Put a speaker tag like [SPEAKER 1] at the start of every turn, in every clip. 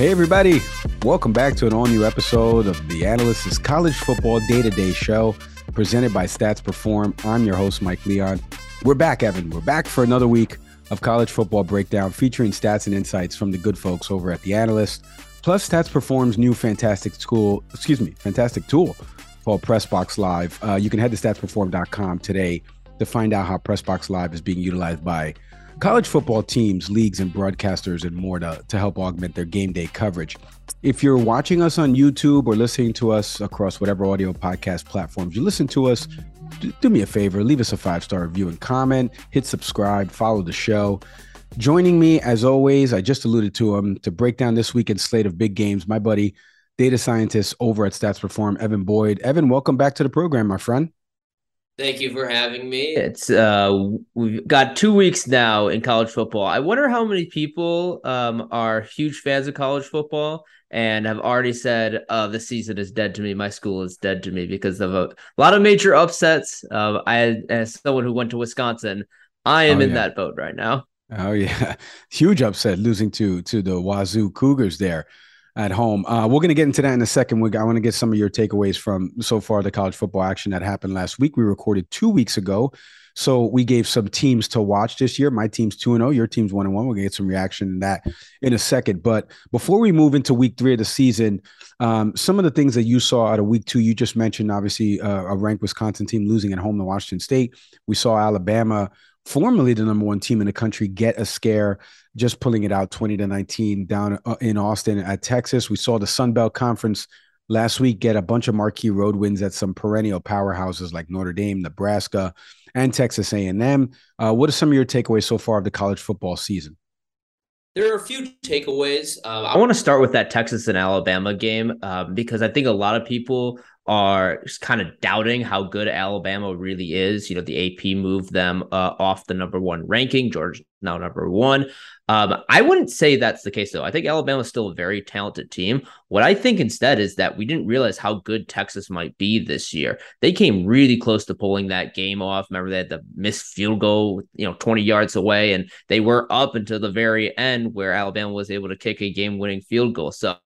[SPEAKER 1] Hey, everybody. Welcome back to an all new episode of the Analyst's College Football Day to Day Show presented by Stats Perform. I'm your host, Mike Leon. We're back, Evan. We're back for another week of college football breakdown featuring stats and insights from the good folks over at the Analyst. Plus, Stats Perform's new fantastic tool, excuse me, fantastic tool called Pressbox Live. Uh, you can head to statsperform.com today to find out how Pressbox Live is being utilized by college football teams, leagues, and broadcasters and more to, to help augment their game day coverage. If you're watching us on YouTube or listening to us across whatever audio podcast platforms you listen to us, do, do me a favor, leave us a five star review and comment, hit subscribe, follow the show. Joining me, as always, I just alluded to him to break down this weekend slate of big games, my buddy, data scientist over at Stats Perform, Evan Boyd. Evan, welcome back to the program, my friend.
[SPEAKER 2] Thank you for having me.
[SPEAKER 3] It's uh we've got two weeks now in college football. I wonder how many people um are huge fans of college football and have already said, uh, the season is dead to me. My school is dead to me because of a, a lot of major upsets. Uh, I as someone who went to Wisconsin, I am oh, in yeah. that boat right now.
[SPEAKER 1] Oh yeah. Huge upset losing to to the Wazzu Cougars there at home. Uh, we're going to get into that in a second. I want to get some of your takeaways from so far the college football action that happened last week. We recorded two weeks ago. So we gave some teams to watch this year. My team's 2 0, your team's 1 1. We're going to get some reaction in that in a second. But before we move into week three of the season, um, some of the things that you saw out of week two, you just mentioned obviously uh, a ranked Wisconsin team losing at home to Washington State. We saw Alabama formerly the number one team in the country, get a scare, just pulling it out 20 to 19 down uh, in Austin at Texas. We saw the Sun Belt Conference last week get a bunch of marquee road wins at some perennial powerhouses like Notre Dame, Nebraska, and Texas A&M. Uh, what are some of your takeaways so far of the college football season?
[SPEAKER 2] There are a few takeaways.
[SPEAKER 3] Uh, I want to start with that Texas and Alabama game um, because I think a lot of people are kind of doubting how good Alabama really is. You know, the AP moved them uh, off the number one ranking. Georgia now number one. Um, I wouldn't say that's the case though. I think Alabama is still a very talented team. What I think instead is that we didn't realize how good Texas might be this year. They came really close to pulling that game off. Remember they had the missed field goal, you know, 20 yards away, and they were up until the very end where Alabama was able to kick a game-winning field goal. So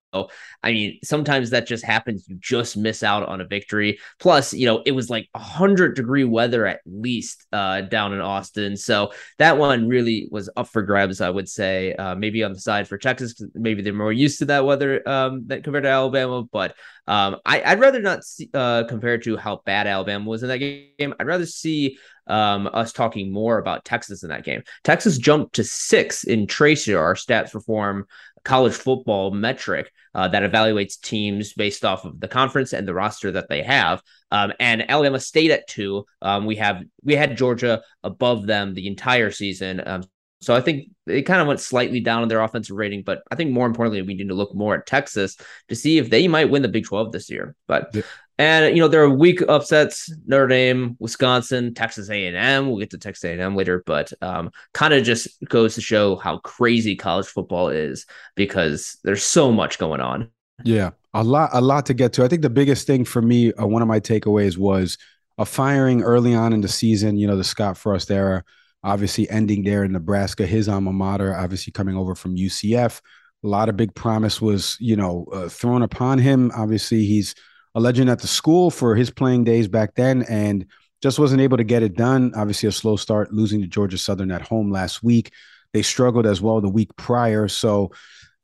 [SPEAKER 3] I mean, sometimes that just happens. You just miss out on a victory. Plus, you know, it was like 100 degree weather at least uh, down in Austin. So that one really was up for grabs, I would say. Uh, maybe on the side for Texas, maybe they're more used to that weather um, compared to Alabama. But um, I, would rather not see, uh, compare to how bad Alabama was in that game. I'd rather see um, us talking more about Texas in that game. Texas jumped to six in Tracer, our stats perform college football metric uh, that evaluates teams based off of the conference and the roster that they have. Um, and Alabama stayed at two. Um, we have we had Georgia above them the entire season. Um, so I think it kind of went slightly down in their offensive rating, but I think more importantly, we need to look more at Texas to see if they might win the Big 12 this year. But. And you know there are weak upsets: Notre Dame, Wisconsin, Texas A&M. We'll get to Texas A&M later, but um, kind of just goes to show how crazy college football is because there's so much going on.
[SPEAKER 1] Yeah, a lot, a lot to get to. I think the biggest thing for me, uh, one of my takeaways was a firing early on in the season. You know, the Scott Frost era obviously ending there in Nebraska, his alma mater, obviously coming over from UCF. A lot of big promise was, you know, uh, thrown upon him. Obviously, he's a legend at the school for his playing days back then and just wasn't able to get it done. Obviously, a slow start, losing to Georgia Southern at home last week. They struggled as well the week prior. So,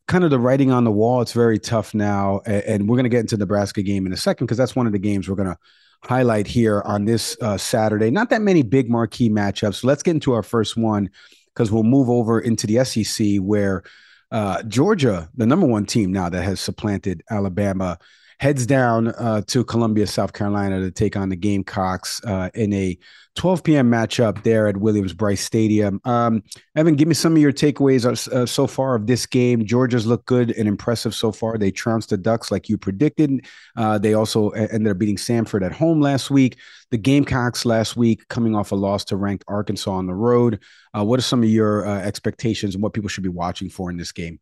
[SPEAKER 1] kind of the writing on the wall. It's very tough now. And, we're going to get into the Nebraska game in a second because that's one of the games we're going to highlight here on this uh, Saturday. Not that many big marquee matchups. So let's get into our first one because we'll move over into the SEC where uh, Georgia, the number one team now that has supplanted Alabama, heads down uh, to Columbia, South Carolina to take on the Gamecocks uh, in a 12 p.m. matchup there at Williams-Brice Stadium. Um, Evan, give me some of your takeaways uh, so far of this game. Georgia's looked good and impressive so far. They trounced the Ducks like you predicted. Uh, they also ended up beating Samford at home last week. The Gamecocks last week coming off a loss to ranked Arkansas on the road. Uh, what are some of your uh, expectations and what people should be watching for in this game?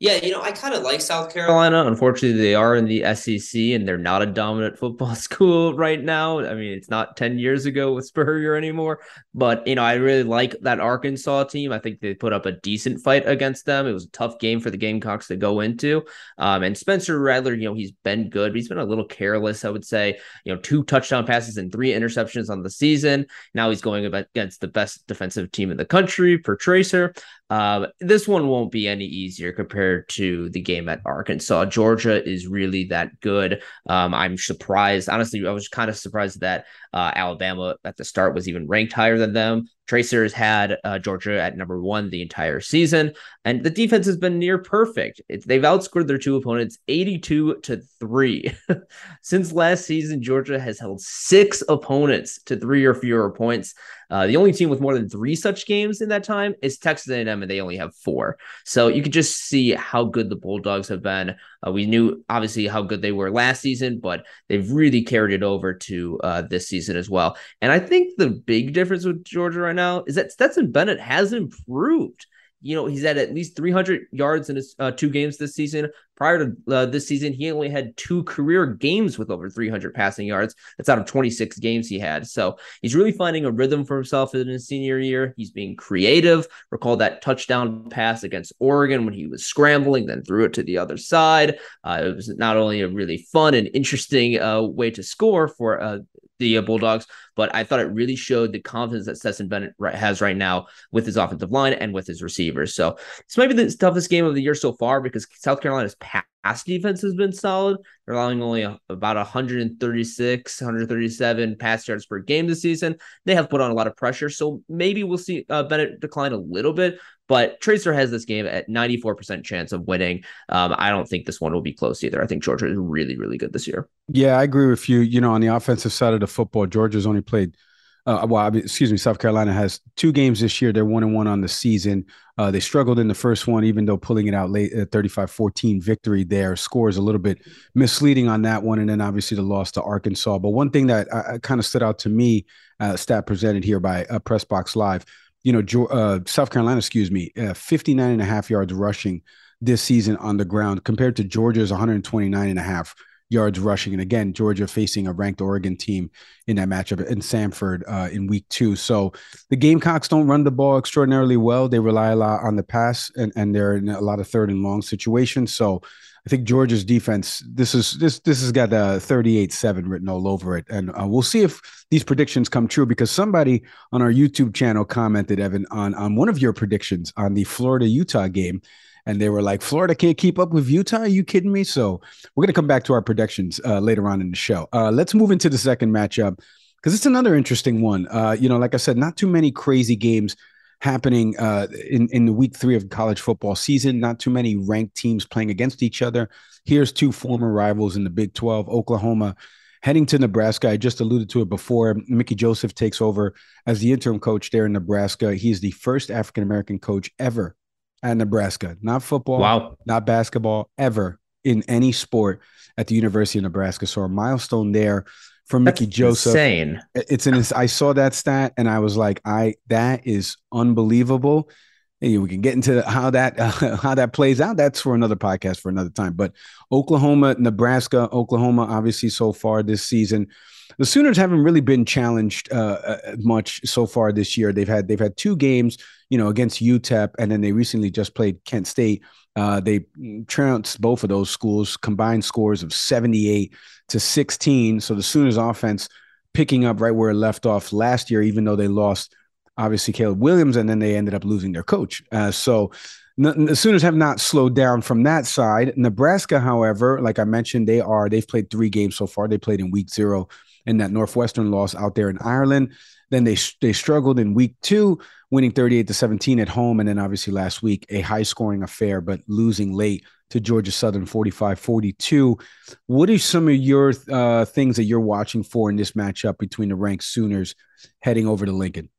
[SPEAKER 2] Yeah, you know, I kind of like South
[SPEAKER 3] Carolina. Unfortunately, they are in the SEC and they're not a dominant football school right now. I mean, it's not 10 years ago with Spurrier anymore. But, you know, I really like that Arkansas team. I think they put up a decent fight against them. It was a tough game for the Gamecocks to go into. Um, and Spencer Rattler, you know, he's been good, but he's been a little careless, I would say. You know, two touchdown passes and three interceptions on the season. Now he's going against the best defensive team in the country per Tracer. Uh, this one won't be any easier compared to the game at Arkansas. Georgia is really that good. Um, I'm surprised. Honestly, I was kind of surprised that uh, Alabama at the start was even ranked higher than them. Tracers had uh, Georgia at number one the entire season, and the defense has been near perfect. It, they've outscored their two opponents 82 to three. Since last season, Georgia has held six opponents to three or fewer points. Uh, the only team with more than three such games in that time is Texas A&M, and they only have four. So you could just see how good the Bulldogs have been. Uh, we knew obviously how good they were last season, but they've really carried it over to uh, this season as well. And I think the big difference with Georgia right now is that Stetson Bennett has improved you know, he's at at least 300 yards in his uh, two games this season. Prior to uh, this season, he only had two career games with over 300 passing yards. That's out of 26 games he had. So he's really finding a rhythm for himself in his senior year. He's being creative. Recall that touchdown pass against Oregon when he was scrambling, then threw it to the other side. Uh, it was not only a really fun and interesting uh, way to score for uh, the uh, Bulldogs, but I thought it really showed the confidence that Stetson Bennett has right now with his offensive line and with his receivers. So this might be the toughest game of the year so far because South Carolina's pass defense has been solid. They're allowing only about 136, 137 pass yards per game this season. They have put on a lot of pressure, so maybe we'll see uh, Bennett decline a little bit. But Tracer has this game at 94% chance of winning. Um, I don't think this one will be close either. I think Georgia is really, really good this year.
[SPEAKER 1] Yeah, I agree with you. You know, on the offensive side of the football, Georgia's only played uh, well, excuse me, South Carolina has two games this year. They're one and one on the season. Uh, they struggled in the first one, even though pulling it out late, a 35 14 victory there. Scores a little bit misleading on that one. And then obviously the loss to Arkansas. But one thing that uh, kind of stood out to me, uh, stat presented here by uh, Pressbox Live, you know, uh, South Carolina, excuse me, uh, 59 and a half yards rushing this season on the ground compared to Georgia's 129 and a half yards rushing. And again, Georgia facing a ranked Oregon team in that matchup in Samford uh, in week two. So the Gamecocks don't run the ball extraordinarily well. They rely a lot on the pass and, and they're in a lot of third and long situations. So I think Georgia's defense, this is this this has got a 38-7 written all over it. And uh, we'll see if these predictions come true because somebody on our YouTube channel commented, Evan, on, on one of your predictions on the Florida-Utah game and they were like, Florida can't keep up with Utah. Are you kidding me? So we're going to come back to our predictions uh, later on in the show. Uh, let's move into the second matchup because it's another interesting one. Uh, you know, like I said, not too many crazy games happening uh, in in the week three of college football season. Not too many ranked teams playing against each other. Here's two former rivals in the Big Twelve: Oklahoma heading to Nebraska. I just alluded to it before. Mickey Joseph takes over as the interim coach there in Nebraska. He's the first African American coach ever at Nebraska, not football,
[SPEAKER 3] wow,
[SPEAKER 1] not basketball, ever in any sport at the University of Nebraska. So a milestone there for Mickey
[SPEAKER 3] That's
[SPEAKER 1] Joseph.
[SPEAKER 3] Insane.
[SPEAKER 1] It's an. I saw that stat and I was like, I that is unbelievable. Hey, we can get into how that uh, how that plays out. That's for another podcast for another time. But Oklahoma, Nebraska, Oklahoma, obviously so far this season, the Sooners haven't really been challenged uh, uh much so far this year. They've had they've had two games you know, against UTEP, and then they recently just played Kent State. Uh, they trounced both of those schools, combined scores of 78 to 16. So the Sooners offense picking up right where it left off last year, even though they lost obviously Caleb Williams, and then they ended up losing their coach. Uh, so the Sooners have not slowed down from that side. Nebraska, however, like I mentioned, they are they've played three games so far. They played in week zero in that Northwestern loss out there in Ireland. Then they they struggled in week two, winning 38 to 17 at home. And then obviously last week, a high scoring affair, but losing late to Georgia Southern 45 42. What are some of your uh, things that you're watching for in this matchup between the ranked Sooners heading over to Lincoln?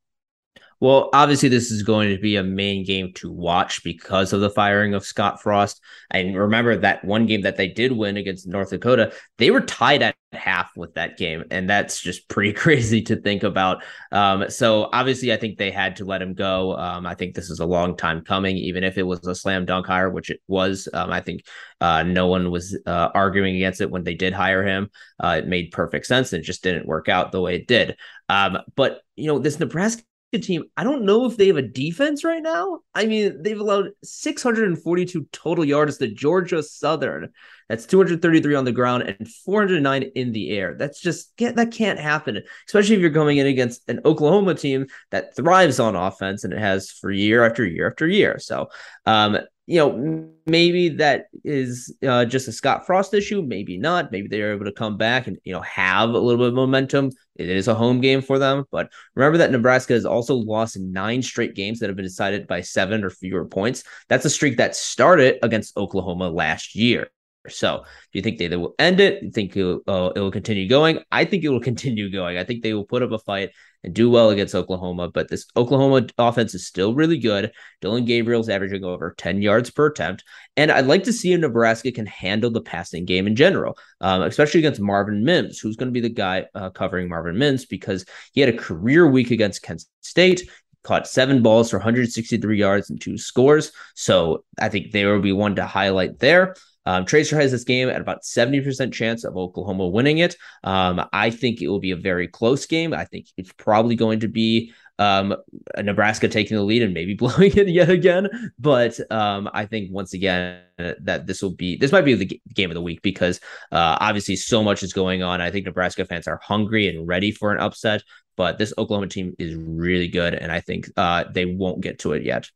[SPEAKER 3] Well, obviously, this is going to be a main game to watch because of the firing of Scott Frost. And remember that one game that they did win against North Dakota, they were tied at half with that game, and that's just pretty crazy to think about. Um, so obviously, I think they had to let him go. Um, I think this is a long time coming, even if it was a slam dunk hire, which it was. Um, I think uh, no one was uh, arguing against it when they did hire him. Uh, it made perfect sense, and it just didn't work out the way it did. Um, but you know, this Nebraska team, I don't know if they have a defense right now. I mean, they've allowed 642 total yards to Georgia Southern. That's 233 on the ground and 409 in the air. That's just that can't happen, especially if you're going in against an Oklahoma team that thrives on offense and it has for year after year after year. So, um, you know, maybe that is uh, just a Scott Frost issue. Maybe not. Maybe they're able to come back and you know have a little bit of momentum. It is a home game for them, but remember that Nebraska has also lost nine straight games that have been decided by seven or fewer points. That's a streak that started against Oklahoma last year. So, do you think they, they will end it? You think it will, uh, it will continue going? I think it will continue going. I think they will put up a fight and do well against Oklahoma. But this Oklahoma offense is still really good. Dillon Gabriel's averaging over 10 yards per attempt. And I'd like to see if Nebraska can handle the passing game in general, um, especially against Marvin Mims, who's going to be the guy uh, covering Marvin Mims because he had a career week against Kent State caught seven balls for 163 yards and two scores. So I think there will be one to highlight there. Um, Tracer has this game at about 70% chance of Oklahoma winning it. Um, I think it will be a very close game. I think it's probably going to be um, Nebraska taking the lead and maybe blowing it yet again. But um, I think once again that this will be this might be the game of the week because uh, obviously so much is going on. I think Nebraska fans are hungry and ready for an upset. But this Oklahoma team is really good, and I think uh, they won't get to it yet.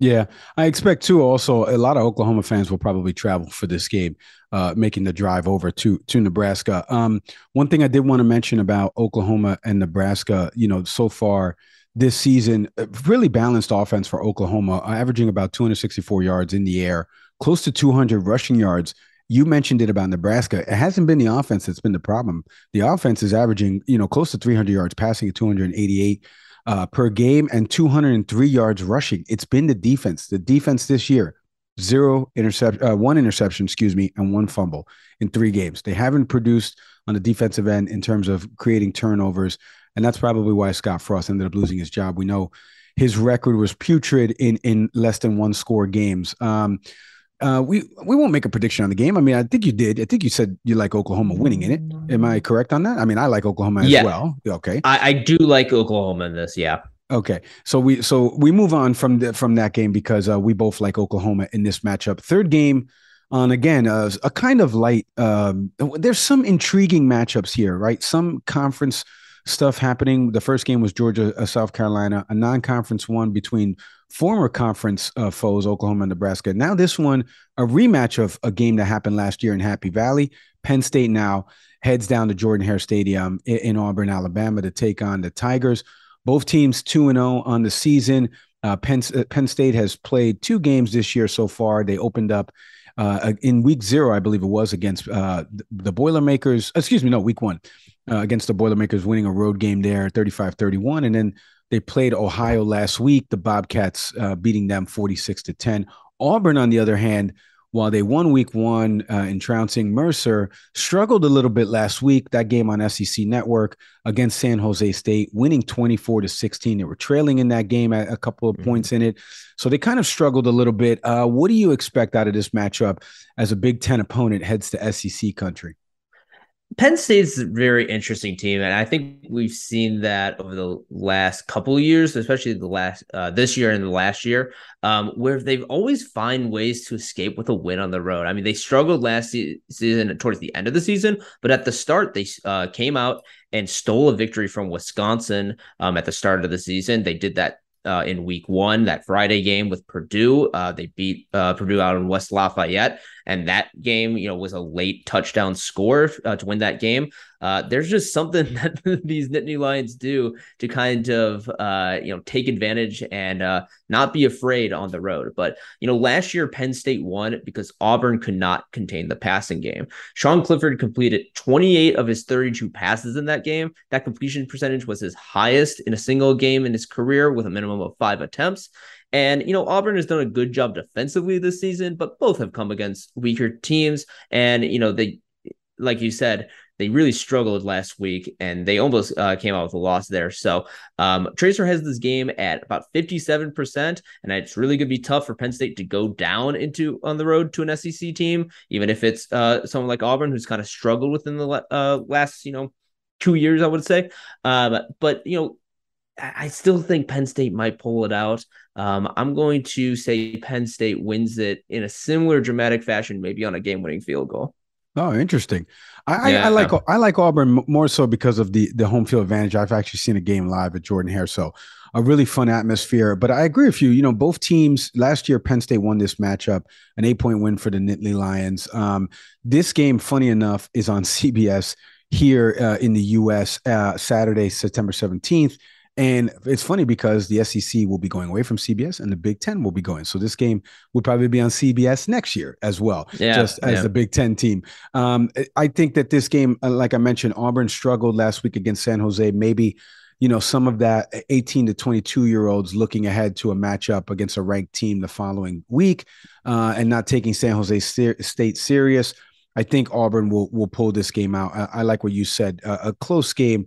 [SPEAKER 1] Yeah, I expect too. Also, a lot of Oklahoma fans will probably travel for this game, uh, making the drive over to to Nebraska. Um, one thing I did want to mention about Oklahoma and Nebraska, you know, so far this season, really balanced offense for Oklahoma, uh, averaging about 264 yards in the air, close to 200 rushing yards. You mentioned it about Nebraska. It hasn't been the offense that's been the problem. The offense is averaging, you know, close to 300 yards passing at 288 uh, per game and 203 yards rushing. It's been the defense. The defense this year, zero intercept, uh, one interception, excuse me, and one fumble in three games. They haven't produced on the defensive end in terms of creating turnovers, and that's probably why Scott Frost ended up losing his job. We know his record was putrid in in less than one score games. Um, uh, we we won't make a prediction on the game. I mean, I think you did. I think you said you like Oklahoma winning in it. Am I correct on that? I mean, I like Oklahoma as yeah. well. Okay,
[SPEAKER 3] I, I do like Oklahoma in this. Yeah.
[SPEAKER 1] Okay, so we so we move on from the, from that game because uh, we both like Oklahoma in this matchup. Third game on again uh, a kind of light. Um, there's some intriguing matchups here, right? Some conference stuff happening. The first game was Georgia, uh, South Carolina, a non-conference one between former conference uh, foes, Oklahoma and Nebraska. Now, this one, a rematch of a game that happened last year in Happy Valley. Penn State now heads down to Jordan Hare Stadium in, in Auburn, Alabama to take on the Tigers. Both teams 2 and 0 on the season. Uh, Penn, uh, Penn State has played two games this year so far. They opened up uh, in week zero, I believe it was, against uh, the Boilermakers. Excuse me, no, week one, uh, against the Boilermakers, winning a road game there, 35 31. And then they played Ohio last week, the Bobcats uh, beating them 46 to 10. Auburn, on the other hand, while they won week one uh, in trouncing Mercer, struggled a little bit last week. That game on SEC Network against San Jose State, winning 24 to 16. They were trailing in that game at a couple of mm-hmm. points in it. So they kind of struggled a little bit. Uh, what do you expect out of this matchup as a Big Ten opponent heads to SEC country?
[SPEAKER 3] Penn State's a very interesting team, and I think we've seen that over the last couple years, especially the last uh, this year and the last year, um, where they've always find ways to escape with a win on the road. I mean, they struggled last season towards the end of the season, but at the start they uh, came out and stole a victory from Wisconsin um, at the start of the season. They did that uh, in week one, that Friday game with Purdue. Uh, they beat uh, Purdue out in West Lafayette, and that game, you know, was a late touchdown score uh, to win that game. Uh, there's just something that these Nittany Lions do to kind of, uh, you know, take advantage and uh, not be afraid on the road. But, you know, last year Penn State won because Auburn could not contain the passing game. Sean Clifford completed 28 of his 32 passes in that game. That completion percentage was his highest in a single game in his career with a minimum of five attempts. And, you know, Auburn has done a good job defensively this season, but both have come against weaker teams. And, you know, they, like you said, they really struggled last week and they almost uh, came out with a loss there. So um, Tracer has this game at about 57%, and it's really going to be tough for Penn State to go down into on the road to an SEC team, even if it's uh, someone like Auburn who's kind of struggled within the uh, last, you know, two years, I would say. Um, but, you know, I still think Penn State might pull it out. Um, I'm going to say Penn State wins it in a similar dramatic fashion, maybe on a game-winning field goal.
[SPEAKER 1] Oh, interesting. I, yeah. I, I, like I like Auburn more so because of the the home field advantage. I've actually seen a game live at Jordan Hare, so a really fun atmosphere. But I agree with you. You know, both teams last year, Penn State won this matchup, an eight point win for the Nittany Lions. Um, this game, funny enough, is on CBS here uh, in the U.S. Uh, Saturday, September seventeenth. And it's funny because the SEC will be going away from CBS and the Big Ten will be going. So this game would probably be on CBS next year as well, yeah, just as yeah. the Big Ten team. Um, I think that this game, uh, like I mentioned, Auburn struggled last week against San Jose. Maybe, you know, some of that 18 to 22 year olds looking ahead to a matchup against a ranked team the following week uh, and not taking San Jose ser- State serious. I think Auburn will will pull this game out. I, I like what you said, uh, a close game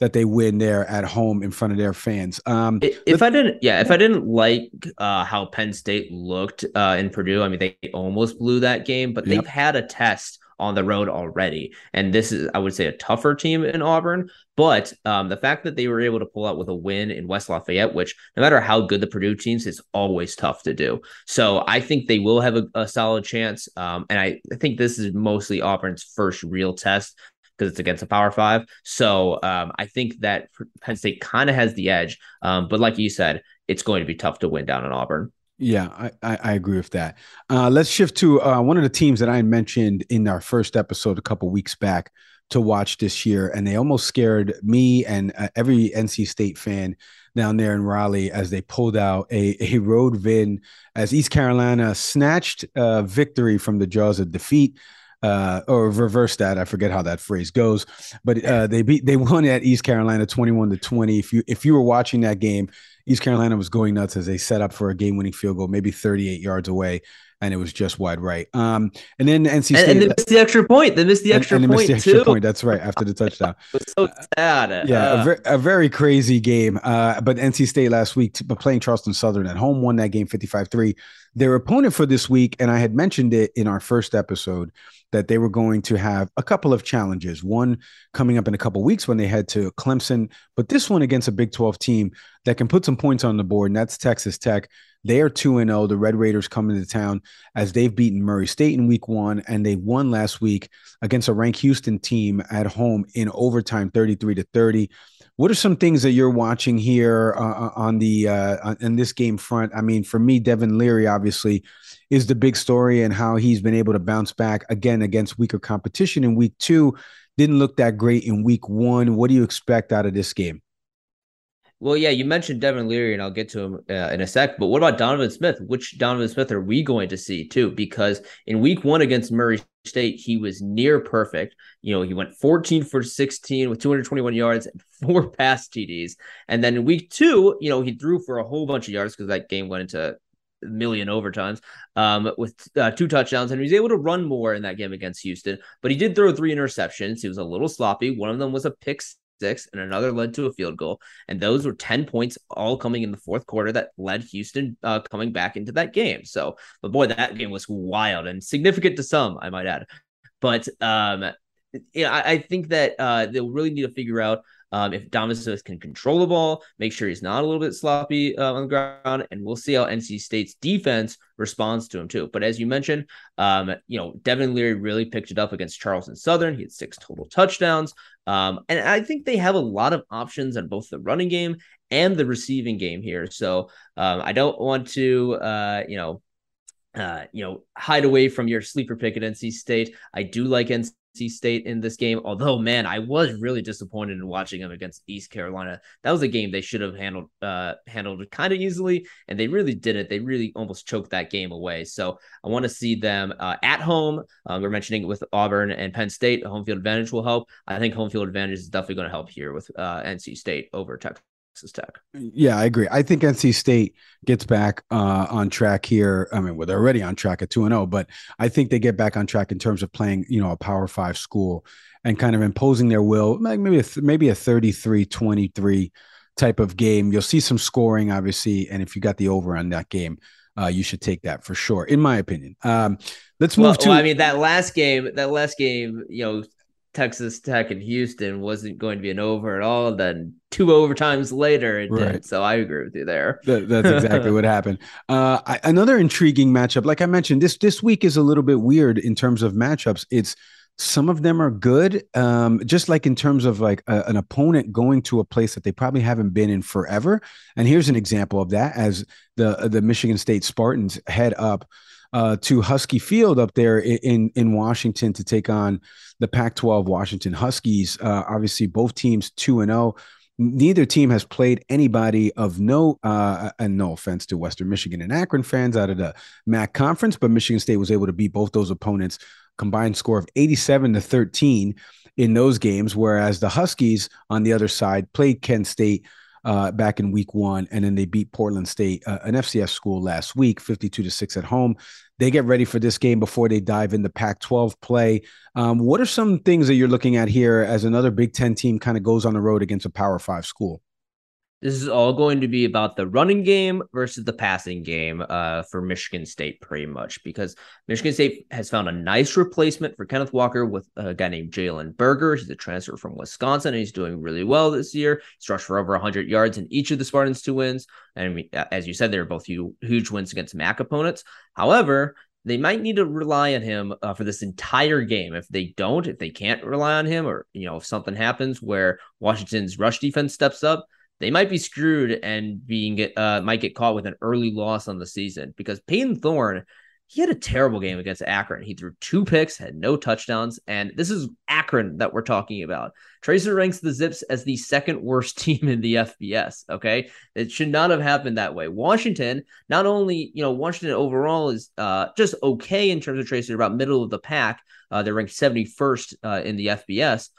[SPEAKER 1] that they win there at home in front of their fans. Um,
[SPEAKER 3] if I didn't, yeah, if I didn't like uh, how Penn State looked uh, in Purdue, I mean, they almost blew that game, but yep. they've had a test on the road already, and this is, I would say, a tougher team in Auburn. But um, the fact that they were able to pull out with a win in West Lafayette, which no matter how good the Purdue teams, is always tough to do. So I think they will have a, a solid chance, um, and I, I think this is mostly Auburn's first real test because it's against a Power Five. So um, I think that Penn State kind of has the edge. Um, but like you said, it's going to be tough to win down in Auburn.
[SPEAKER 1] Yeah, I, I, agree with that. Uh, let's shift to uh, one of the teams that I mentioned in our first episode a couple weeks back to watch this year, and they almost scared me and uh, every NC State fan down there in Raleigh as they pulled out a, a road win as East Carolina snatched uh, victory from the jaws of defeat uh, or reverse that. I forget how that phrase goes, but uh, they beat they won at East Carolina twenty one to twenty. If you if you were watching that game, East Carolina was going nuts as they set up for a game winning field goal, maybe thirty eight yards away. And it was just wide right. Um, and then NC State,
[SPEAKER 3] and, and they missed the extra point. They missed the extra and, and point the extra too. Point.
[SPEAKER 1] That's right after the touchdown.
[SPEAKER 3] so sad.
[SPEAKER 1] yeah, uh, a, ver- a, very crazy game. Uh, but NC State last week, t- playing Charleston Southern at home, won that game 55-3. Their opponent for this week, and I had mentioned it in our first episode, that they were going to have a couple of challenges. One coming up in a couple weeks when they head to Clemson, but this one against a Big 12 team that can put some points on the board, and that's Texas Tech. They are 2 0. The Red Raiders come into town as they've beaten Murray State in week one, and they won last week against a ranked Houston team at home in overtime 33 to 30. What are some things that you're watching here uh, uh on the uh, in this game front? I mean, for me, Devin Leary obviously is the big story, and how he's been able to bounce back again against weaker competition in week two. Didn't look that great in week one. What do you expect out of this game?
[SPEAKER 3] Well, yeah, you mentioned Devin Leary, and I'll get to him uh, in a sec. But what about Donovan Smith? Which Donovan Smith are we going to see too? Because in Week One against Murray State, he was near perfect. You know, he went 14 for 16 with 221 yards and four pass TDs. And then in Week Two, you know, he threw for a whole bunch of yards because that game went into a million overtimes um, with uh, two touchdowns, and he was able to run more in that game against Houston. But he did throw three interceptions. He was a little sloppy. One of them was a pick six, and another led to a field goal. And those were 10 points all coming in the fourth quarter that led Houston uh, coming back into that game. So, but boy, that game was wild and significant to some, I might add. But um, yeah, I, I think that uh, they'll really need to figure out um, if Smith can control the ball, make sure he's not a little bit sloppy uh, on the ground, and we'll see how NC State's defense responds to him too. But as you mentioned, um, you know, Devin Leary really picked it up against Charleston Southern. He had six total touchdowns. Um, and I think they have a lot of options on both the running game and the receiving game here. So um, I don't want to, uh, you know, uh, you know, hide away from your sleeper pick at NC State. I do like NC State in this game. Although, man, I was really disappointed in watching them against East Carolina. That was a game they should have handled uh, handled kind of easily, and they really didn't. They really almost choked that game away. So I want to see them uh, at home. Um, we're mentioning it with Auburn and Penn State. Home field advantage will help. I think home field advantage is definitely going to help here with uh, NC State over Texas. Texas Tech.
[SPEAKER 1] Yeah, I agree. I think NC State gets back uh, on track here. I mean, well, they're already on track at 2 and 0, but I think they get back on track in terms of playing, you know, a Power 5 school and kind of imposing their will, maybe a, maybe a 33 23 type of game. You'll see some scoring, obviously. And if you got the over on that game, uh, you should take that for sure, in my opinion. Um, let's move
[SPEAKER 3] well,
[SPEAKER 1] to.
[SPEAKER 3] Well, I mean, that last game, that last game, you know, Texas Tech and Houston wasn't going to be an over at all. Then two overtimes later, it right. did. So I agree with you there.
[SPEAKER 1] That, that's exactly what happened. Uh, I, another intriguing matchup, like I mentioned, this this week is a little bit weird in terms of matchups. It's some of them are good, um, just like in terms of like a, an opponent going to a place that they probably haven't been in forever. And here's an example of that: as the the Michigan State Spartans head up uh, to Husky Field up there in in Washington to take on the Pac-12 Washington Huskies. Uh, obviously, both teams two and zero. Oh. Neither team has played anybody of no, uh, and no offense to Western Michigan and Akron fans out of the MAC conference, but Michigan State was able to beat both those opponents combined score of 87 to 13 in those games, whereas the Huskies on the other side played Kent State uh, back in week one, and then they beat Portland State, uh, an FCS school, last week, 52 to 6 at home. They get ready for this game before they dive into Pac 12 play. Um, what are some things that you're looking at here as another Big Ten team kind of goes on the road against a Power Five school?
[SPEAKER 3] This is all going to be about the running game versus the passing game uh, for Michigan State, pretty much, because Michigan State has found a nice replacement for Kenneth Walker with a guy named Jalen Berger. He's a transfer from Wisconsin, and he's doing really well this year. He's rushed for over 100 yards in each of the Spartans' two wins. And as you said, they are both huge wins against MAC opponents. However, they might need to rely on him uh, for this entire game. If they don't, if they can't rely on him, or you know, if something happens where Washington's rush defense steps up, they might be screwed and being uh might get caught with an early loss on the season because Payton Thorne he had a terrible game against Akron. He threw two picks, had no touchdowns, and this is Akron that we're talking about. Tracer ranks the Zips as the second worst team in the FBS. Okay, it should not have happened that way. Washington, not only you know Washington overall is uh, just okay in terms of Tracer, about middle of the pack. Uh, they're ranked 71st uh, in the FBS,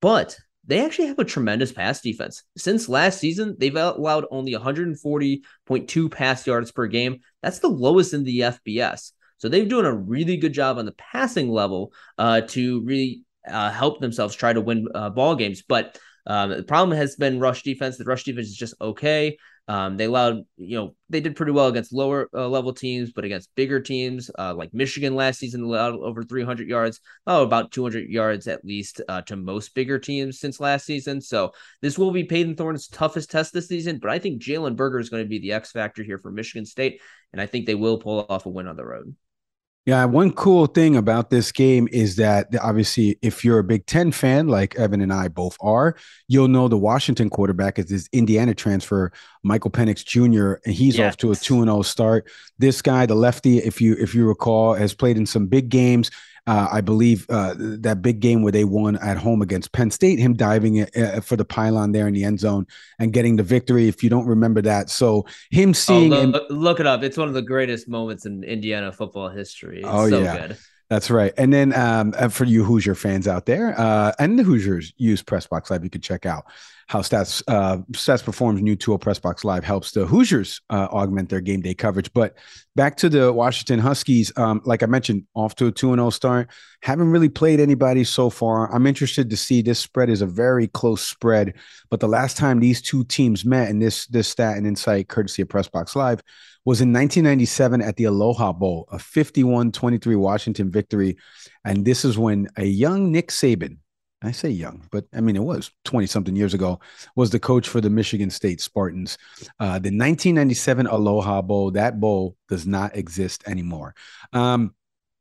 [SPEAKER 3] but they actually have a tremendous pass defense. Since last season, they've allowed only 140.2 pass yards per game. That's the lowest in the FBS. So they've doing a really good job on the passing level uh, to really uh, help themselves try to win uh, ball games. But um, the problem has been rush defense. The rush defense is just okay. Um, they allowed, you know, they did pretty well against lower uh, level teams, but against bigger teams uh, like Michigan last season allowed over 300 yards, oh, about 200 yards at least uh, to most bigger teams since last season. So this will be Payton Thorne's toughest test this season, but I think Jalen Berger is going to be the X factor here for Michigan State, and I think they will pull off a win on the road.
[SPEAKER 1] Yeah, one cool thing about this game is that obviously, if you're a Big Ten fan, like Evan and I both are, you'll know the Washington quarterback is this Indiana transfer, Michael Penix Jr., and he's yes. off to a two and zero oh start. This guy, the lefty, if you if you recall, has played in some big games. Uh, I believe uh, that big game where they won at home against Penn State, him diving uh, for the pylon there in the end zone and getting the victory. If you don't remember that, so him oh, seeing
[SPEAKER 3] oh, look, him, look, it up. It's one of the greatest moments in Indiana football history. It's oh so yeah. Good.
[SPEAKER 1] That's right. And then um, for you Hoosier fans out there, uh, and the Hoosiers use Pressbox Live, you can check out how Stats uh, Stats Perform's new tool Pressbox Live helps the Hoosiers uh, augment their game day coverage. But back to the Washington Huskies, um, like I mentioned, off to a two and zero oh start. Haven't really played anybody so far. I'm interested to see this spread is a very close spread. But the last time these two teams met, and this this stat and insight courtesy of Pressbox Live was in 1997 at the Aloha Bowl, a 51-23 Washington victory, and this is when a young Nick Saban I say young, but I mean, it was 20 something years ago, was the coach for the Michigan State Spartans. Uh, the 1997 Aloha Bowl, that bowl does not exist anymore. Um,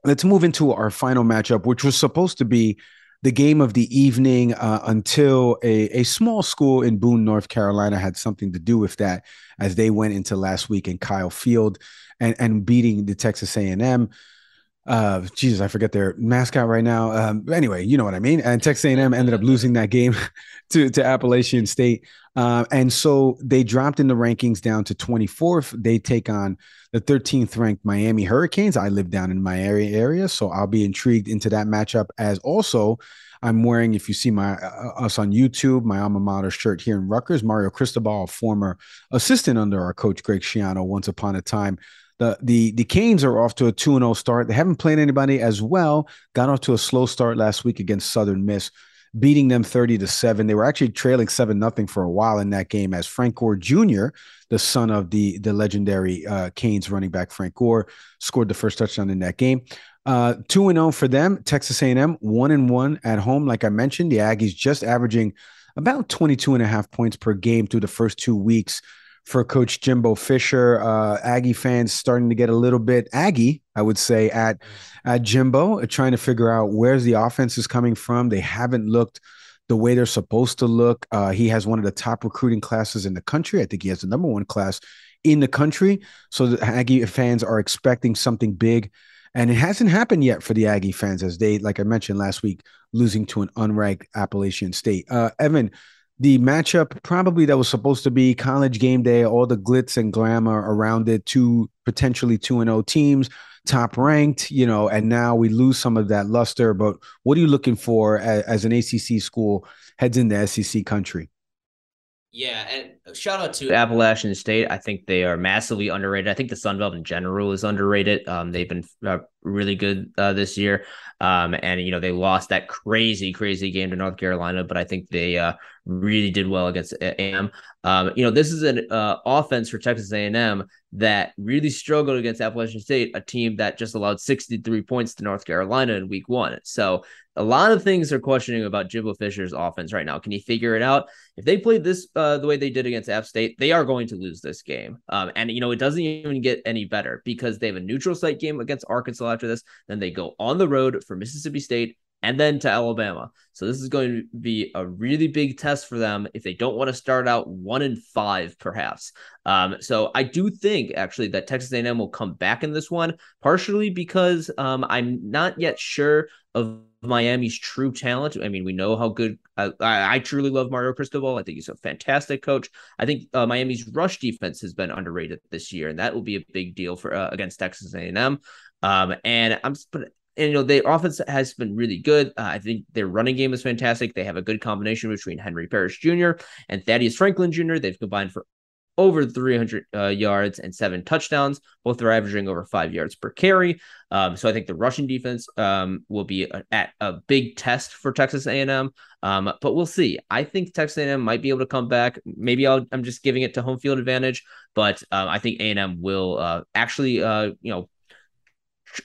[SPEAKER 1] let's move into our final matchup, which was supposed to be the game of the evening uh, until a, a small school in Boone, North Carolina had something to do with that as they went into last week in Kyle Field and, and beating the Texas A&M uh jesus i forget their mascot right now. Um anyway you know what i mean. And texas a&m ended up losing that game to to appalachian state. Uh, and so they dropped in the rankings down to 24th they take on the 13th ranked miami hurricanes. I live down in my area area so i'll be intrigued into that matchup. As also i'm wearing if you see my uh, us on youtube my alma mater shirt here in Rutgers mario cristobal former assistant under our coach greg schiano once upon a time The the the Canes are off to a 2-0 start. They haven't played anybody as well. Got off to a slow start last week against Southern Miss, beating them 30 to 7. They were actually trailing 7 nothing for a while in that game as Frank Gore Jr., the son of the the legendary uh, Canes running back Frank Gore, scored the first touchdown in that game. Uh, 2 and 0 for them. Texas A&M 1 and 1 at home like I mentioned. The Aggies just averaging about 22 and a half points per game through the first 2 weeks for Coach Jimbo Fisher. Uh, Aggie fans starting to get a little bit Aggie, I would say, at at Jimbo, uh, trying to figure out where's the offense is coming from. They haven't looked the way they're supposed to look. Uh, he has one of the top recruiting classes in the country. I think he has the number one class in the country. So the Aggie fans are expecting something big. And it hasn't happened yet for the Aggie fans, as they, like I mentioned last week, losing to an unranked Appalachian State. Uh, Evan, the matchup probably that was supposed to be college game day, all the glitz and glamour around it, two potentially two and zero oh teams, top ranked, you know, and now we lose some of that luster. But what are you looking for as, as an ACC school heads into SEC country?
[SPEAKER 2] Yeah, and shout out to
[SPEAKER 3] Appalachian State. I think they are massively underrated. I think the Sun Belt in general is underrated. Um, they've been uh, really good uh, this year. Um, and you know they lost that crazy, crazy game to North Carolina, but I think they uh, really did well against A&M. Um, you know this is an uh, offense for Texas A&M that really struggled against Appalachian State, a team that just allowed 63 points to North Carolina in Week One. So a lot of things are questioning about Jimbo Fisher's offense right now. Can he figure it out? If they played this uh, the way they did against App State, they are going to lose this game. Um, and you know it doesn't even get any better because they have a neutral site game against Arkansas after this. Then they go on the road for Mississippi State and then to Alabama. So this is going to be a really big test for them if they don't want to start out one and five, perhaps. Um, so I do think actually that Texas A&M will come back in this one, partially because um, I'm not yet sure of Miami's true talent. I mean, we know how good I, I truly love Mario Cristobal. I think he's a fantastic coach. I think uh, Miami's rush defense has been underrated this year, and that will be a big deal for uh, against Texas A&M. Um, and I'm but and you know their offense has been really good. Uh, I think their running game is fantastic. They have a good combination between Henry Parrish Jr. and Thaddius Franklin Jr. They've combined for over 300 uh, yards and seven touchdowns. Both are averaging over five yards per carry. Um, so I think the rushing defense um, will be a, at a big test for Texas A&M. Um, but we'll see. I think Texas A&M might be able to come back. Maybe i am just giving it to home field advantage, but um, I think A&M will uh, actually, uh, you know,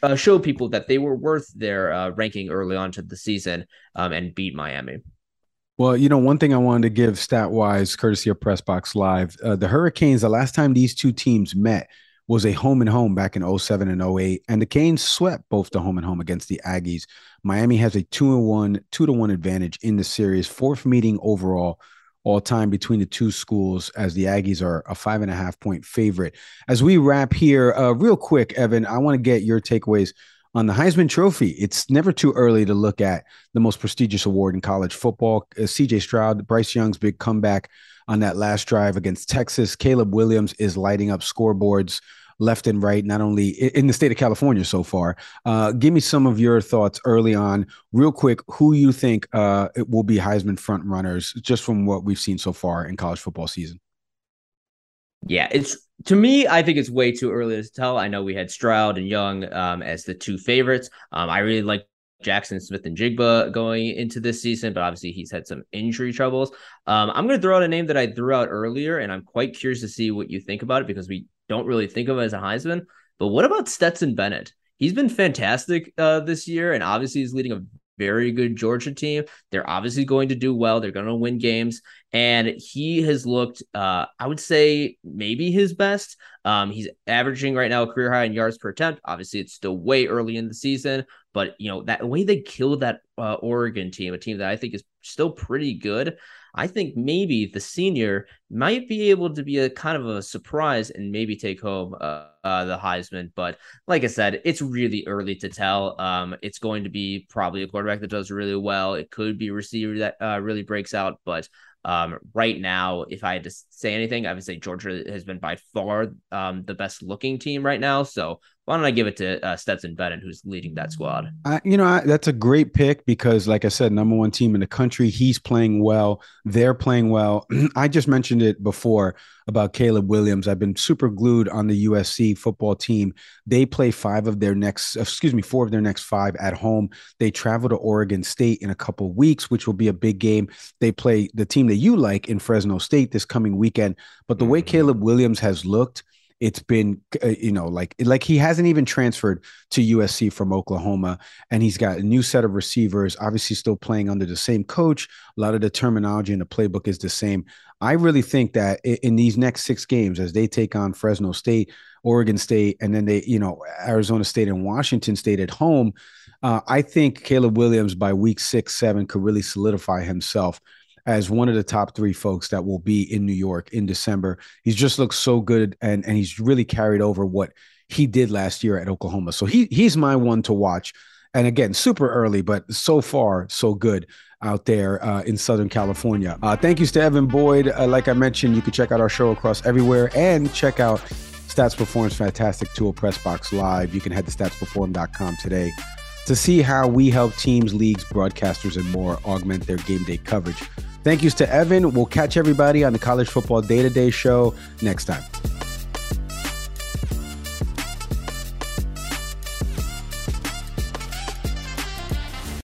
[SPEAKER 3] uh, show people that they were worth their uh, ranking early on to the season um, and beat Miami.
[SPEAKER 1] Well, you know, one thing I wanted to give stat wise, courtesy of Pressbox Live, uh, the Hurricanes, the last time these two teams met was a home and home back in 07 and 08. And the Canes swept both the home and home against the Aggies. Miami has a two and one, two to one advantage in the series, fourth meeting overall all time between the two schools as the Aggies are a five and a half point favorite. As we wrap here, uh, real quick, Evan, I want to get your takeaways on the Heisman Trophy. It's never too early to look at the most prestigious award in college football. Uh, CJ Stroud, Bryce Young's big comeback on that last drive against Texas. Caleb Williams is lighting up scoreboards left and right, not only in the state of California so far. Uh, give me some of your thoughts early on, real quick. Who you think uh, it will be Heisman front runners, just from what we've seen so far in college football season?
[SPEAKER 3] Yeah, it's to me, I think it's way too early to tell. I know we had Stroud and Young um, as the two favorites. Um, I really like Jaxon Smith-Njigba going into this season, but obviously he's had some injury troubles. Um, I'm going to throw out a name that I threw out earlier, and I'm quite curious to see what you think about it because we don't really think of as a Heisman. But what about Stetson Bennett? He's been fantastic uh, this year, and obviously he's leading a very good Georgia team. They're obviously going to do well. They're going to win games. And he has looked, uh, I would say, maybe his best. Um, he's averaging right now a career high in yards per attempt. Obviously, it's still way early in the season, but you know that way they killed that uh, Oregon team, a team that I think is still pretty good. I think maybe the senior might be able to be a kind of a surprise and maybe take home uh, uh, the Heisman. But like I said, it's really early to tell. Um, it's going to be probably a quarterback that does really well. It could be a receiver that uh, really breaks out, but um, right now, if I had to say anything, I would say Georgia has been by far um, the best looking team right now. So why don't I give it to uh, Stetson Bennett, who's leading that squad?
[SPEAKER 1] Uh, you know, I, that's a great pick because, like I said, number one team in the country. He's playing well. They're playing well. I just mentioned it before about Caleb Williams. I've been super glued on the USC football team. They play five of their next, excuse me, four of their next five at home. They travel to Oregon State in a couple weeks, which will be a big game. They play the team that you like in Fresno State this coming weekend. But the mm-hmm. way Caleb Williams has looked, it's been uh, you know like like he hasn't even transferred to USC from Oklahoma and he's got a new set of receivers obviously still playing under the same coach. A lot of the terminology in the playbook is the same. I really think that in these next 6 games as they take on Fresno State Oregon State and then they you know Arizona State and Washington State at home uh, I think Caleb Williams by week 6 7 could really solidify himself as one of the top three folks that will be in New York in December. He's just looks so good and and he's really carried over what he did last year at Oklahoma. So he he's my one to watch. And again, super early, but so far so good out there uh, in Southern California. Uh, thank you to Evan Boyd. Uh, like I mentioned, you can check out our show across everywhere and check out Stats Perform's fantastic tool, Pressbox Live. You can head to statsperform.com today to see how we help teams, leagues, broadcasters, and more augment their game day coverage. Thank yous to Evan. We'll catch everybody on the College Football Day to Day show next time.